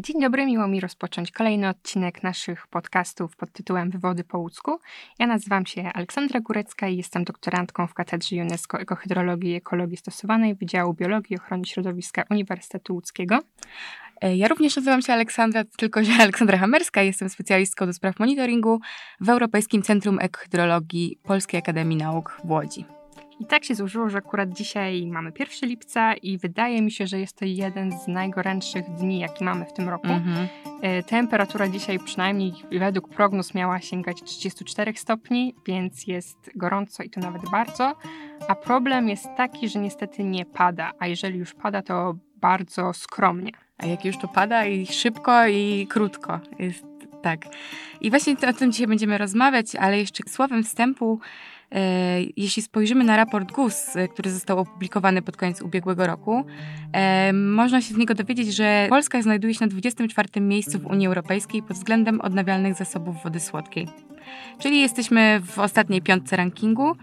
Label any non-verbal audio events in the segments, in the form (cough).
Dzień dobry, miło mi rozpocząć kolejny odcinek naszych podcastów pod tytułem Wywody po łódzku. Ja nazywam się Aleksandra Górecka i jestem doktorantką w Katedrze UNESCO Ekohydrologii i Ekologii Stosowanej Wydziału Biologii i Ochrony Środowiska Uniwersytetu Łódzkiego. E, ja również nazywam się Aleksandra, tylko że Aleksandra Hamerska. Jestem specjalistką do spraw monitoringu w Europejskim Centrum Ekohydrologii Polskiej Akademii Nauk w Łodzi. I tak się złożyło, że akurat dzisiaj mamy 1 lipca i wydaje mi się, że jest to jeden z najgorętszych dni, jaki mamy w tym roku. Mm-hmm. Temperatura dzisiaj przynajmniej według prognoz miała sięgać 34 stopni, więc jest gorąco i to nawet bardzo. A problem jest taki, że niestety nie pada, a jeżeli już pada, to bardzo skromnie. A jak już to pada i szybko i krótko. Jest tak. I właśnie o tym dzisiaj będziemy rozmawiać, ale jeszcze słowem wstępu jeśli spojrzymy na raport GUS, e, który został opublikowany pod koniec ubiegłego roku, e, można się z niego dowiedzieć, że Polska znajduje się na 24 miejscu w Unii Europejskiej pod względem odnawialnych zasobów wody słodkiej. Czyli jesteśmy w ostatniej piątce rankingu.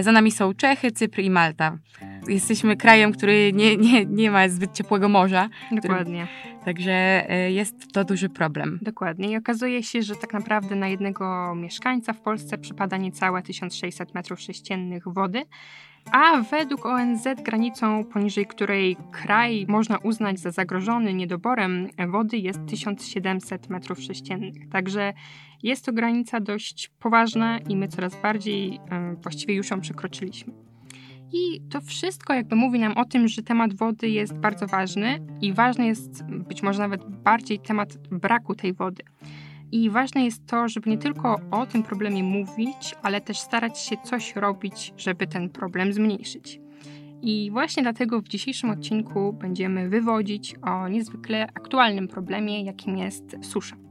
Za nami są Czechy, Cypr i Malta. Jesteśmy krajem, który nie, nie, nie ma zbyt ciepłego morza. Dokładnie. Który, także jest to duży problem. Dokładnie. I okazuje się, że tak naprawdę na jednego mieszkańca w Polsce przypada niecałe 1600 m3 wody, a według ONZ granicą, poniżej której kraj można uznać za zagrożony niedoborem wody, jest 1700 m3. Także jest to granica dość poważna i my coraz bardziej właściwie już ją przekroczyliśmy. I to wszystko jakby mówi nam o tym, że temat wody jest bardzo ważny i ważny jest być może nawet bardziej temat braku tej wody. I ważne jest to, żeby nie tylko o tym problemie mówić, ale też starać się coś robić, żeby ten problem zmniejszyć. I właśnie dlatego w dzisiejszym odcinku będziemy wywodzić o niezwykle aktualnym problemie, jakim jest susza.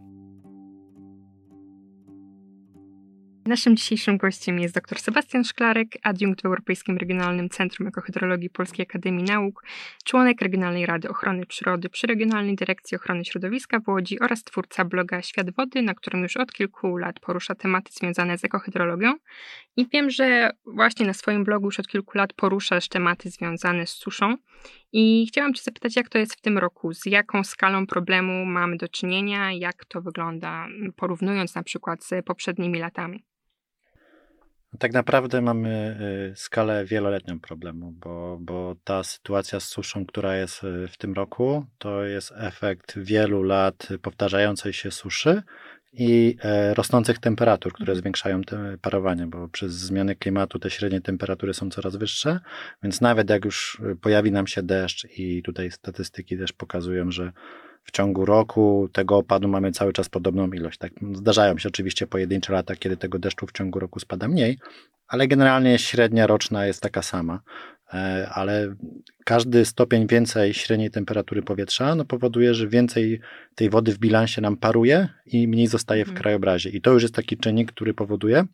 Naszym dzisiejszym gościem jest dr Sebastian Szklarek, adiunkt w Europejskim Regionalnym Centrum Ekohydrologii Polskiej Akademii Nauk, członek Regionalnej Rady Ochrony Przyrody przy Regionalnej Dyrekcji Ochrony Środowiska w Łodzi oraz twórca bloga Świat Wody, na którym już od kilku lat porusza tematy związane z ekohydrologią. I wiem, że właśnie na swoim blogu już od kilku lat poruszasz tematy związane z suszą. I chciałam Cię zapytać, jak to jest w tym roku? Z jaką skalą problemu mamy do czynienia? Jak to wygląda, porównując na przykład z poprzednimi latami? Tak naprawdę mamy y, skalę wieloletnią problemu, bo, bo ta sytuacja z suszą, która jest y, w tym roku, to jest efekt wielu lat powtarzającej się suszy i e, rosnących temperatur, które mhm. zwiększają te parowanie, bo przez zmiany klimatu te średnie temperatury są coraz wyższe, więc nawet jak już y, pojawi nam się deszcz i tutaj statystyki też pokazują, że w ciągu roku tego opadu mamy cały czas podobną ilość. Tak, zdarzają się oczywiście pojedyncze lata, kiedy tego deszczu w ciągu roku spada mniej, ale generalnie średnia roczna jest taka sama. E, ale każdy stopień więcej średniej temperatury powietrza no, powoduje, że więcej tej wody w bilansie nam paruje i mniej zostaje w mhm. krajobrazie. I to już jest taki czynnik, który powoduje,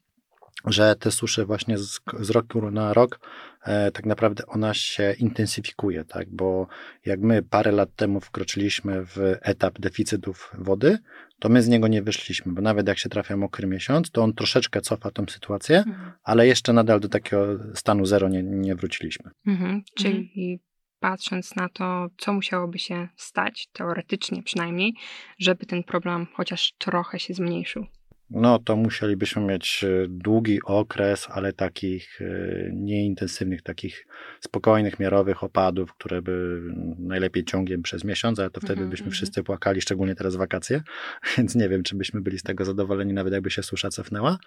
że te susze właśnie z, z roku na rok e, tak naprawdę ona się intensyfikuje, tak? Bo jak my parę lat temu wkroczyliśmy w etap deficytów wody, to my z niego nie wyszliśmy, bo nawet jak się trafia mokry miesiąc, to on troszeczkę cofa tą sytuację, mhm. ale jeszcze nadal do takiego stanu zero nie, nie wróciliśmy. Mhm. Czyli mhm. patrząc na to, co musiałoby się stać, teoretycznie przynajmniej, żeby ten problem chociaż trochę się zmniejszył no to musielibyśmy mieć e, długi okres, ale takich e, nieintensywnych, takich spokojnych, miarowych opadów, które by najlepiej ciągiem przez miesiąc, ale to wtedy -hmm. byśmy mhm. wszyscy płakali, szczególnie teraz wakacje, (laughs) więc nie wiem, czy byśmy byli z tego zadowoleni, nawet jakby się susza cofnęła,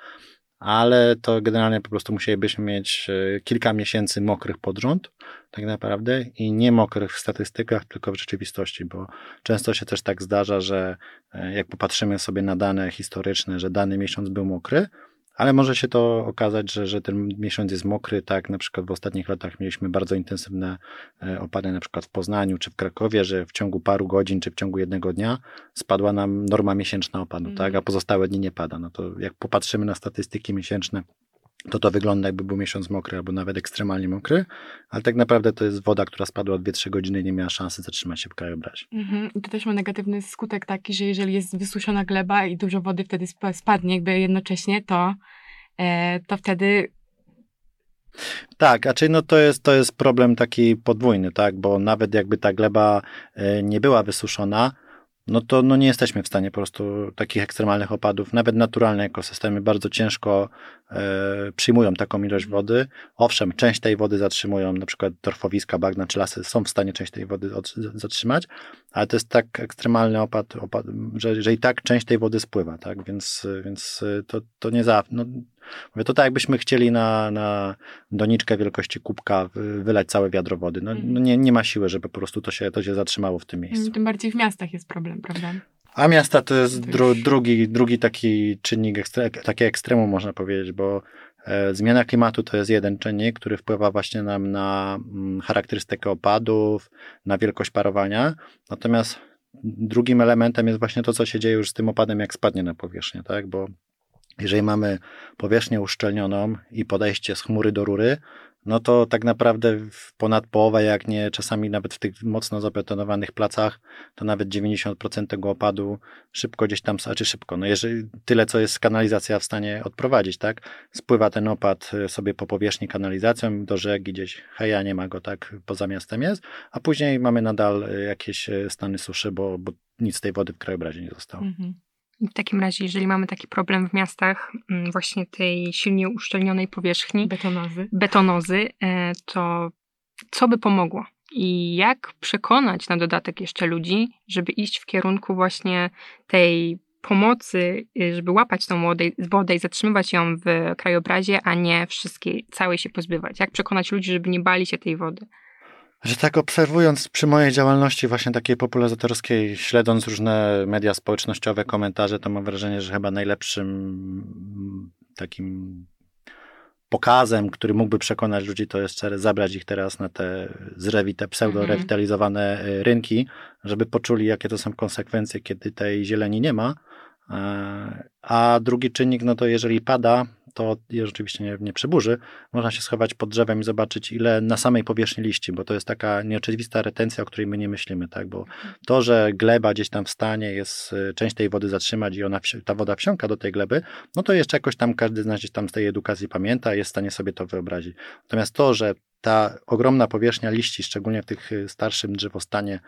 ale to generalnie po prostu musielibyśmy mieć e, kilka miesięcy mokrych pod rząd, tak naprawdę, i nie mokrych w statystykach, tylko w rzeczywistości, bo często się też tak zdarza, że e, jak popatrzymy sobie na dane historyczne, że dany miesiąc był mokry, ale może się to okazać, że, że ten miesiąc jest mokry, tak na przykład w ostatnich latach mieliśmy bardzo intensywne e, opady na przykład w Poznaniu czy w Krakowie, że w ciągu paru godzin czy w ciągu jednego dnia spadła nam norma miesięczna opadu, mm. tak, a pozostałe dni nie pada. No to jak popatrzymy na statystyki miesięczne to to wygląda jakby był miesiąc mokry albo nawet ekstremalnie mokry, ale tak naprawdę to jest woda, która spadła 2-3 godziny i nie miała szansy zatrzymać się w krajobrazie. Mhm. I to też ma negatywny skutek taki, że jeżeli jest wysuszona gleba i dużo wody wtedy spadnie jakby jednocześnie, to, e, to wtedy tak, czyli no to jest, to jest problem taki podwójny, tak, bo nawet jakby ta gleba e, nie była wysuszona, no to no nie jesteśmy w stanie po prostu takich ekstremalnych opadów, nawet naturalne ekosystemy bardzo ciężko e, przyjmują taką ilość wody. Owszem, część tej wody zatrzymują, na przykład torfowiska, bagna czy lasy są w stanie część tej wody od, zatrzymać, ale to jest tak ekstremalny opad, opad że, że i tak część tej wody spływa, tak, więc, więc to, to nie za, no, Mówię, to tak jakbyśmy chcieli na, na doniczkę wielkości kubka wylać całe wiadro wody. No, no nie, nie ma siły, żeby po prostu to się, to się zatrzymało w tym miejscu. Tym bardziej w miastach jest problem, prawda? A miasta to jest dru, drugi, drugi taki czynnik, ekstre, takie ekstremum można powiedzieć, bo e, zmiana klimatu to jest jeden czynnik, który wpływa właśnie nam na mm, charakterystykę opadów, na wielkość parowania. Natomiast drugim elementem jest właśnie to, co się dzieje już z tym opadem, jak spadnie na powierzchnię, tak? Bo jeżeli mamy powierzchnię uszczelnioną i podejście z chmury do rury, no to tak naprawdę ponad połowę, jak nie czasami nawet w tych mocno zabetonowanych placach, to nawet 90% tego opadu szybko gdzieś tam, znaczy szybko, no jeżeli tyle, co jest kanalizacja w stanie odprowadzić, tak, spływa ten opad e, sobie po powierzchni kanalizacją do rzeki gdzieś, heja, nie ma go tak, poza miastem jest, a później mamy nadal e, jakieś e, stany suszy, bo, bo nic z tej wody w krajobrazie nie zostało. Mhm. W takim razie, jeżeli mamy taki problem w miastach, mm, właśnie tej silnie uszczelnionej powierzchni, betonozy, betonozy e, to co by pomogło? I jak przekonać na dodatek jeszcze ludzi, żeby iść w kierunku właśnie tej pomocy, y, żeby łapać tą wodę, wodę i zatrzymywać ją w krajobrazie, a nie wszystkiej, całej się pozbywać? Jak przekonać ludzi, żeby nie bali się tej wody? Że tak obserwując przy mojej działalności właśnie takiej popularyzatorskiej, śledząc różne media społecznościowe, komentarze, to mam wrażenie, że chyba najlepszym takim pokazem, który mógłby przekonać ludzi, to jest zabrać ich teraz na te zrewite, pseudo-rewitalizowane mhm. rynki, żeby poczuli, jakie to są konsekwencje, kiedy tej zieleni nie ma. E, a drugi czynnik, no to jeżeli pada, to rzeczywiście nie, nie przyburzy, można się schować pod drzewem i zobaczyć, ile na samej powierzchni liści, bo to jest taka nieoczywista retencja, o której my nie myślimy, tak? Bo to, że gleba gdzieś tam w stanie jest y, część tej wody zatrzymać i ona, ta woda wsiąka do tej gleby, no to jeszcze jakoś tam każdy z nas gdzieś tam z tej edukacji pamięta, jest w stanie sobie to wyobrazić. Natomiast to, że ta ogromna powierzchnia liści, szczególnie w tych y, starszym drzewostanie,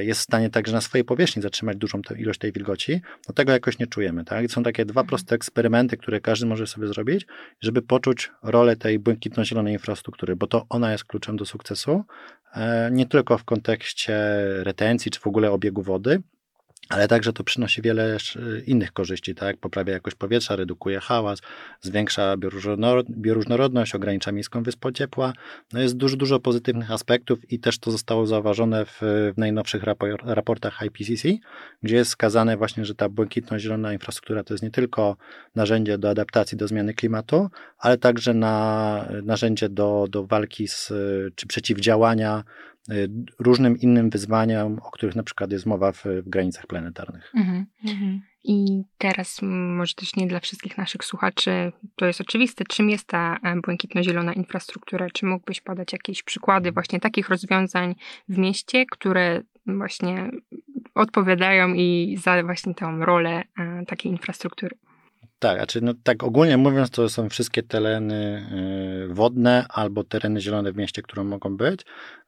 jest w stanie także na swojej powierzchni zatrzymać dużą ilość tej wilgoci, no tego jakoś nie czujemy. Tak? I są takie dwa mhm. proste eksperymenty, które każdy może sobie zrobić, żeby poczuć rolę tej błękitno-zielonej infrastruktury, bo to ona jest kluczem do sukcesu, e, nie tylko w kontekście retencji czy w ogóle obiegu wody, ale także to przynosi wiele innych korzyści, tak? Poprawia jakość powietrza, redukuje hałas, zwiększa bioróżnorodność, ogranicza miejską wyspę ciepła. No jest dużo, dużo pozytywnych aspektów i też to zostało zauważone w, w najnowszych raportach IPCC, gdzie jest wskazane właśnie, że ta błękitno-zielona infrastruktura to jest nie tylko narzędzie do adaptacji do zmiany klimatu, ale także na, narzędzie do, do walki z, czy przeciwdziałania różnym innym wyzwaniom, o których na przykład jest mowa w, w granicach planetarnych. Mhm, mhm. I teraz może też nie dla wszystkich naszych słuchaczy to jest oczywiste, czym jest ta e, błękitno-zielona infrastruktura? Czy mógłbyś podać jakieś przykłady właśnie takich rozwiązań w mieście, które właśnie odpowiadają i za właśnie tą rolę e, takiej infrastruktury? Tak, znaczy, no, tak ogólnie mówiąc, to są wszystkie tereny y, wodne albo tereny zielone w mieście, które mogą być.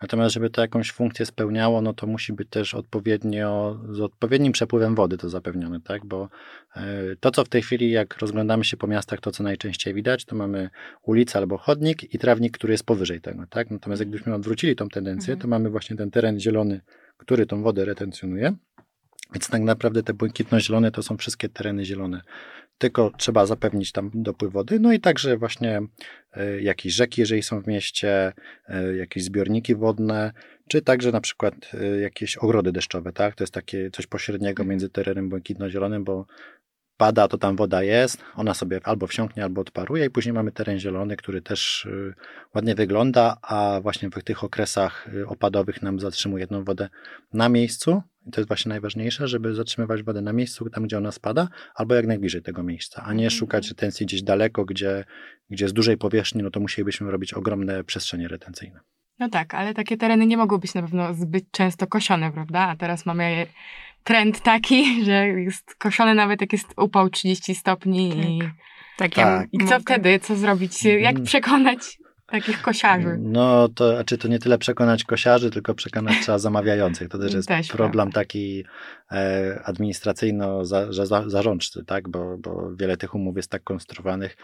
Natomiast, żeby to jakąś funkcję spełniało, no to musi być też odpowiednio, z odpowiednim przepływem wody to zapewnione, tak? Bo y, to, co w tej chwili, jak rozglądamy się po miastach, to co najczęściej widać, to mamy ulicę albo chodnik i trawnik, który jest powyżej tego, tak? Natomiast jakbyśmy odwrócili tą tendencję, to mamy właśnie ten teren zielony, który tą wodę retencjonuje. Więc tak naprawdę te błękitno-zielone to są wszystkie tereny zielone tylko trzeba zapewnić tam dopływ wody, no i także właśnie e, jakieś rzeki, jeżeli są w mieście, e, jakieś zbiorniki wodne, czy także na przykład e, jakieś ogrody deszczowe, tak? To jest takie coś pośredniego między terenem błękitno-zielonym, bo pada, to tam woda jest, ona sobie albo wsiąknie, albo odparuje i później mamy teren zielony, który też ładnie wygląda, a właśnie w tych okresach opadowych nam zatrzymuje jedną wodę na miejscu, i to jest właśnie najważniejsze, żeby zatrzymywać wodę na miejscu, tam gdzie ona spada, albo jak najbliżej tego miejsca, a nie mhm. szukać retencji gdzieś daleko, gdzie, gdzie z dużej powierzchni, no to musielibyśmy robić ogromne przestrzenie retencyjne. No tak, ale takie tereny nie mogą być na pewno zbyt często kosione, prawda? A teraz mamy trend taki, (laughs) że jest koszone nawet jak jest upał 30 stopni tak. i... Tak, ja I co mogę. wtedy? Co zrobić? Jak mm. przekonać Takich kosiarzy. No to, znaczy to nie tyle przekonać kosiarzy, tylko przekonać trzeba zamawiających. To też (laughs) jest też problem prawda. taki e, administracyjno-zarządczy, tak? Bo, bo wiele tych umów jest tak konstruowanych,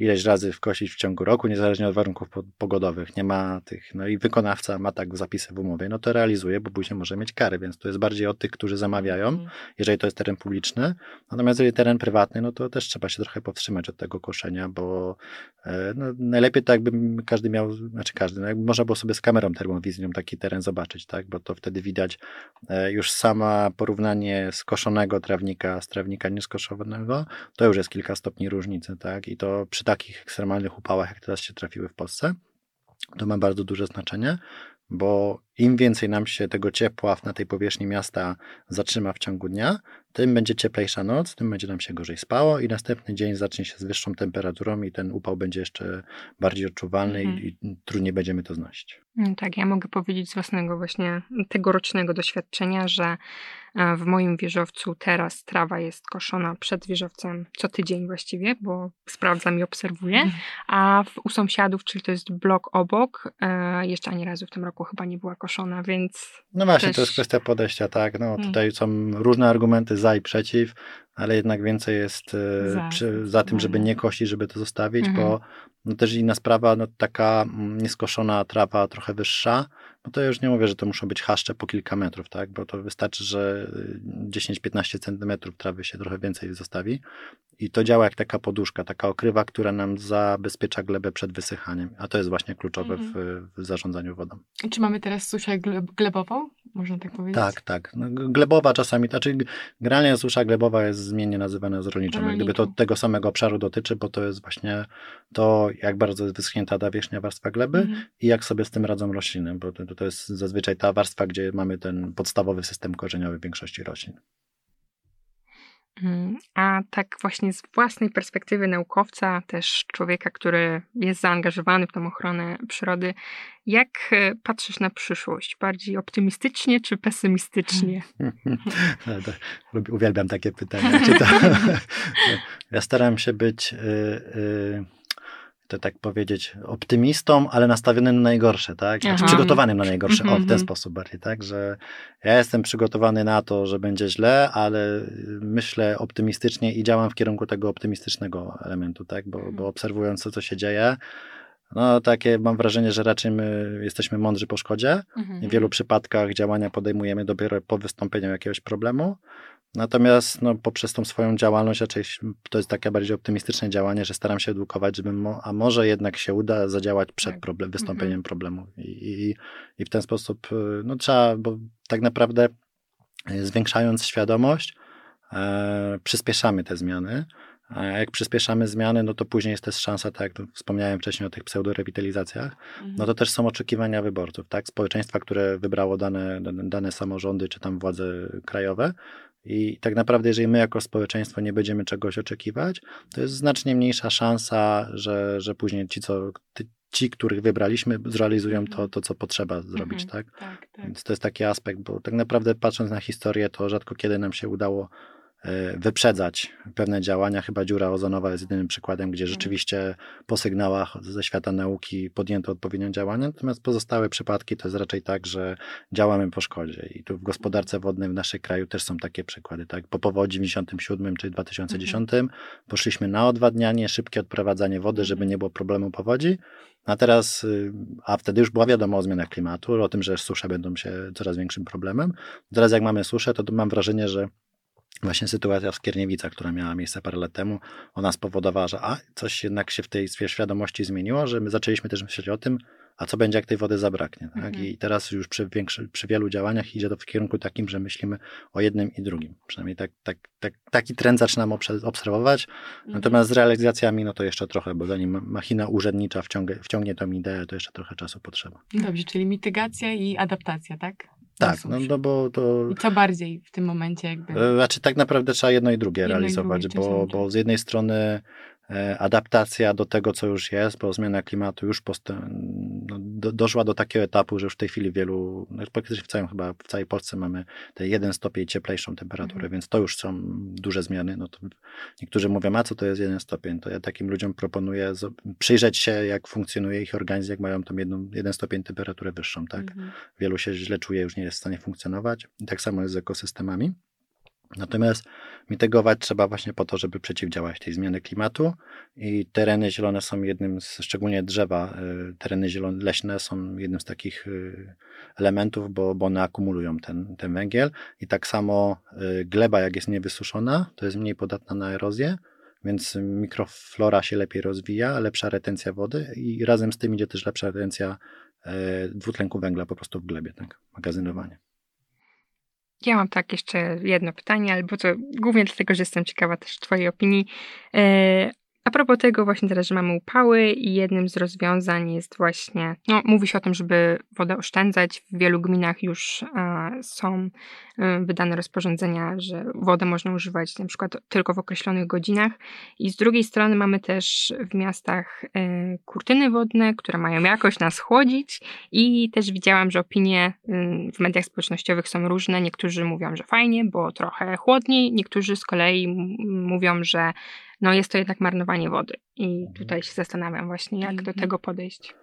ileś razy wkosić w ciągu roku, niezależnie od warunków pogodowych. Nie ma tych, no i wykonawca ma tak zapisy w umowie, no to realizuje, bo później może mieć kary, więc to jest bardziej od tych, którzy zamawiają, mm. jeżeli to jest teren publiczny. Natomiast jeżeli teren prywatny, no to też trzeba się trochę powstrzymać od tego koszenia, bo e, no, najlepiej tak, jakby każdy miał, znaczy każdy, no, jakby można było sobie z kamerą termowizyjną taki teren zobaczyć, tak, bo to wtedy widać e, już sama porównanie skoszonego trawnika z trawnika nieskoszonego, to już jest kilka stopni różnicy, tak, i to przy takich ekstremalnych upałach, jak teraz się trafiły w Polsce, to ma bardzo duże znaczenie, bo im więcej nam się tego ciepła na tej powierzchni miasta zatrzyma w ciągu dnia, tym będzie cieplejsza noc, tym będzie nam się gorzej spało i następny dzień zacznie się z wyższą temperaturą i ten upał będzie jeszcze bardziej odczuwalny mhm. i, i trudniej będziemy to znosić. Mm, tak, ja mogę powiedzieć z własnego właśnie tegorocznego doświadczenia, że w moim wieżowcu teraz trawa jest koszona przed wieżowcem co tydzień właściwie, bo sprawdzam i obserwuję, mhm. a w, u sąsiadów, czyli to jest blok obok, e, jeszcze ani razu w tym roku chyba nie była koszona, więc... No właśnie, też... to jest kwestia podejścia, tak, no mm. tutaj są różne argumenty za i przeciw, ale jednak więcej jest e, za, przy, za tym, żeby nie kosić, żeby to zostawić, mhm. bo no też inna sprawa, no taka mm, nieskoszona trawa trochę wyższa, no to ja już nie mówię, że to muszą być haszcze po kilka metrów, tak, bo to wystarczy, że 10-15 y, centymetrów trawy się trochę więcej zostawi i to działa jak taka poduszka, taka okrywa, która nam zabezpiecza glebę przed wysychaniem, a to jest właśnie kluczowe mhm. w, w, zarządzaniu wodą. Czy mamy teraz suszę glebową? Można tak powiedzieć? Tak, tak. No, glebowa czasami, znaczy generalnie susza glebowa jest zmiennie nazywana z rolniczą, jak gdyby to tego samego obszaru dotyczy, bo to jest właśnie to, jak bardzo jest wyschnięta ta wierzchnia warstwa gleby mhm. i jak sobie z tym radzą rośliny, bo to, to jest zazwyczaj ta warstwa, gdzie mamy ten podstawowy system korzeniowy w większości roślin. Mm, a tak właśnie z własnej perspektywy naukowca, też człowieka, który jest zaangażowany w tą ochronę przyrody, jak e, patrzysz na przyszłość? Bardziej optymistycznie czy pesymistycznie? (laughs) (laughs) Uwielbiam takie pytania. (laughs) ja staram się być. To tak powiedzieć, optymistą, ale nastawionym na najgorsze, tak? Znaczy przygotowanym na najgorsze, o, w ten mhm. sposób bardziej, tak? Że ja jestem przygotowany na to, że będzie źle, ale myślę optymistycznie i działam w kierunku tego optymistycznego elementu, tak? Bo, bo mhm. obserwując to, co się dzieje, no takie mam wrażenie, że raczej my jesteśmy mądrzy po szkodzie. Mhm. W wielu przypadkach działania podejmujemy dopiero po wystąpieniu jakiegoś problemu. Natomiast no, poprzez tą swoją działalność raczej to jest takie bardziej optymistyczne działanie, że staram się edukować, żeby mo, a może jednak się uda zadziałać przed tak. problem, wystąpieniem mhm. problemu. I, i, I, w ten sposób y, no, trzeba, bo tak naprawdę y, zwiększając świadomość, e, przyspieszamy te zmiany. A jak przyspieszamy zmiany, no to później jest też szansa, tak jak wspomniałem wcześniej o tych pseudorewitalizacjach, mhm. no to też są oczekiwania wyborców, tak? Społeczeństwa, które wybrało dane, dane samorządy czy tam władze krajowe, i tak naprawdę, jeżeli my jako społeczeństwo nie będziemy czegoś oczekiwać, to jest znacznie mniejsza szansa, że, że później ci, co, ci, których wybraliśmy, zrealizują to, to co potrzeba zrobić, mhm. tak? tak? Tak, Więc to jest taki aspekt, bo tak naprawdę patrząc na historię, to rzadko kiedy nam się udało wyprzedzać pewne działania. Chyba dziura ozonowa jest jedynym przykładem, gdzie mhm. rzeczywiście po sygnałach ze świata nauki podjęto odpowiednie działania, natomiast pozostałe przypadki to jest raczej tak, że działamy po szkodzie i tu w gospodarce wodnej w naszym kraju też są takie przykłady, tak? Po powodzi w 1997 czy 2010 mhm. poszliśmy na odwadnianie, szybkie odprowadzanie wody, żeby nie było problemu powodzi, a teraz, y, a wtedy już była wiadomo o zmianach klimatu, o tym, że susze będą się coraz większym problemem. Teraz jak mamy suszę, to mam wrażenie, że Właśnie sytuacja w Skierniewicach, która miała miejsce parę lat temu, ona spowodowała, że a, coś jednak się w tej świadomości zmieniło, że my zaczęliśmy też myśleć o tym, a co będzie, jak tej wody zabraknie. Tak? Mhm. I teraz już przy, większy, przy wielu działaniach idzie to w kierunku takim, że myślimy o jednym i drugim. Przynajmniej tak, tak, tak, taki trend zaczynam obserwować. Mhm. Natomiast z realizacjami, no to jeszcze trochę, bo zanim machina urzędnicza wciągnie, wciągnie tą ideę, to jeszcze trochę czasu potrzeba. Dobrze, czyli mitygacja i adaptacja, tak? Tak, no, no bo to... I co bardziej w tym momencie jakby? E, znaczy tak naprawdę trzeba jedno i drugie jedno realizować, i drugie, bo, bo z jednej strony e, adaptacja do tego, co już jest, bo zmiana klimatu już postęp, no, do, doszła do takiego etapu, że już w tej chwili wielu, no praktycznie w całym chyba w całej Polsce mamy te jeden stopień cieplejszą temperaturę, mhm. więc to już są duże zmiany. No to niektórzy mówią, a co to jest jeden stopień? To ja takim ludziom proponuję przyjrzeć się, jak funkcjonuje ich organizm, jak mają tam jedną, jeden stopień temperaturę wyższą, tak? Mhm. Wielu się źle czuje, już nie jest w stanie funkcjonować. I tak samo jest z ekosystemami. Natomiast mitegować trzeba właśnie po to, żeby przeciwdziałać tej zmiany klimatu. I tereny zielone są jednym z, szczególnie drzewa, y, tereny zielone, leśne są jednym z takich y, elementów, bo, bo one akumulują ten, ten węgiel. I tak samo y, gleba jak jest niewysuszona, to jest mniej podatna na erozję, więc mikroflora się lepiej rozwija, lepsza retencja wody i razem z tym idzie też lepsza retencja dwutlenku węgla po prostu w glebie, tak, magazynowanie. Ja mam tak jeszcze jedno pytanie, albo to głównie dlatego, że jestem ciekawa też Twojej opinii. A propos tego właśnie teraz, że mamy upały i jednym z rozwiązań jest właśnie, no mówi się o tym, żeby wodę oszczędzać. W wielu gminach już e, są e, wydane rozporządzenia, że wodę można używać na przykład tylko w określonych godzinach. I z drugiej strony mamy też w miastach e, kurtyny wodne, które mają jakoś nas chłodzić i też widziałam, że opinie w mediach społecznościowych są różne. Niektórzy mówią, że fajnie, bo trochę chłodniej, niektórzy z kolei mówią, że no jest to jednak marnowanie wody. I tutaj się zastanawiam właśnie, jak do mhm. tego podejść.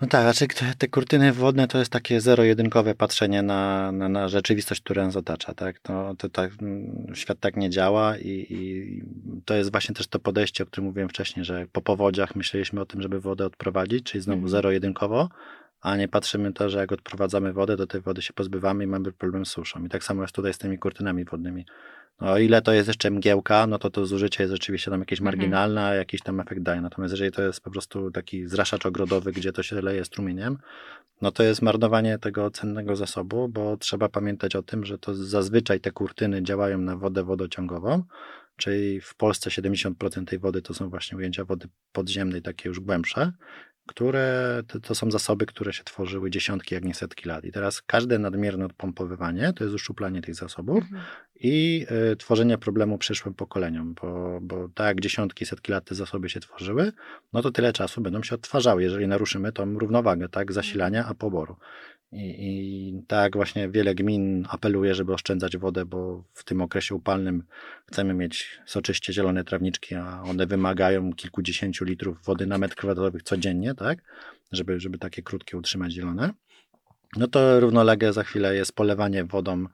No tak, znaczy te, te kurtyny wodne to jest takie zero-jedynkowe patrzenie na, na, na, rzeczywistość, która nas otacza, tak? To, to tak, mm, świat tak nie działa i, i, to jest właśnie też to podejście, o którym mówiłem wcześniej, że po powodziach myśleliśmy o tym, żeby wodę odprowadzić, czyli znowu mhm. zero-jedynkowo, a nie patrzymy to, że jak odprowadzamy wodę, to tej wody się pozbywamy i mamy problem z suszą. I tak samo jest tutaj z tymi kurtynami wodnymi. No, o ile to jest jeszcze mgiełka, no to to zużycie jest rzeczywiście tam jakieś mhm. marginalne, a jakiś tam efekt daje. Natomiast jeżeli to jest po prostu taki zraszacz ogrodowy, gdzie to się leje strumieniem, no to jest marnowanie tego cennego zasobu, bo trzeba pamiętać o tym, że to zazwyczaj te kurtyny działają na wodę wodociągową, czyli w Polsce 70% tej wody to są właśnie ujęcia wody podziemnej, takie już głębsze, które to, to, są zasoby, które się tworzyły dziesiątki, jak nie setki lat. I teraz każde nadmierne odpompowywanie to jest uszczuplanie tych zasobów mhm. i y, tworzenie problemu przyszłym pokoleniom, bo, bo tak jak dziesiątki, setki lat te zasoby się tworzyły, no to tyle czasu będą się odtwarzały, jeżeli naruszymy tą równowagę tak, zasilania a poboru. I, I tak właśnie wiele gmin apeluje, żeby oszczędzać wodę, bo w tym okresie upalnym chcemy mieć soczyście zielone trawniczki, a one wymagają kilkudziesięciu litrów wody na metr kwadratowy codziennie, tak? Żeby, żeby takie krótkie utrzymać zielone. No to równolegle za chwilę jest polewanie wodą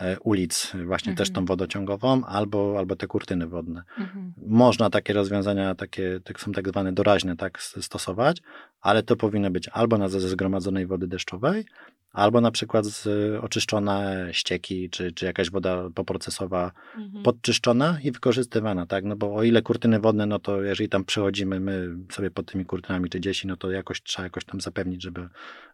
E, ulic, właśnie mhm. też tą wodociągową, albo, albo te kurtyny wodne. Mhm. Można takie rozwiązania, takie, tak są tak zwane doraźne, tak stosować, ale to powinno być albo na zasadzie zgromadzonej wody deszczowej, albo na przykład z, oczyszczone ścieki, czy, czy jakaś woda poprocesowa mhm. podczyszczona i wykorzystywana, tak? No bo o ile kurtyny wodne, no to jeżeli tam przechodzimy my sobie pod tymi kurtynami, czy dzieci, no to jakoś trzeba jakoś tam zapewnić, żeby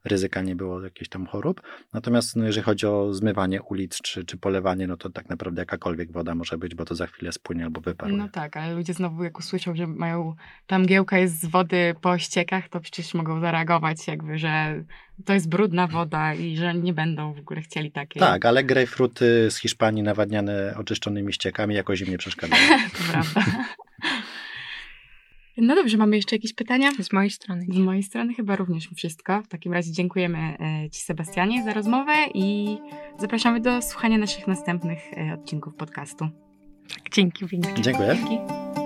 ryzyka nie było jakichś tam chorób. Natomiast no, jeżeli chodzi o zmywanie ulic, czy, czy polewanie, no to tak naprawdę jakakolwiek woda może być, bo to za chwilę spłynie albo wyparuje. No tak, ale ludzie znowu jak usłyszą, że mają, tam giełka jest z wody po ściekach, to przecież mogą zareagować jakby, że to jest brudna woda i że nie będą w ogóle chcieli takiej. Tak, ale grejpfruty z Hiszpanii nawadniane oczyszczonymi ściekami jakoś im nie przeszkadzają. (laughs) to prawda. No dobrze, mamy jeszcze jakieś pytania? Z mojej strony. Z mojej strony chyba również wszystko. W takim razie dziękujemy e, Ci, Sebastianie, za rozmowę i zapraszamy do słuchania naszych następnych e, odcinków podcastu. Tak, dzięki. Dziękuję. Dzięki.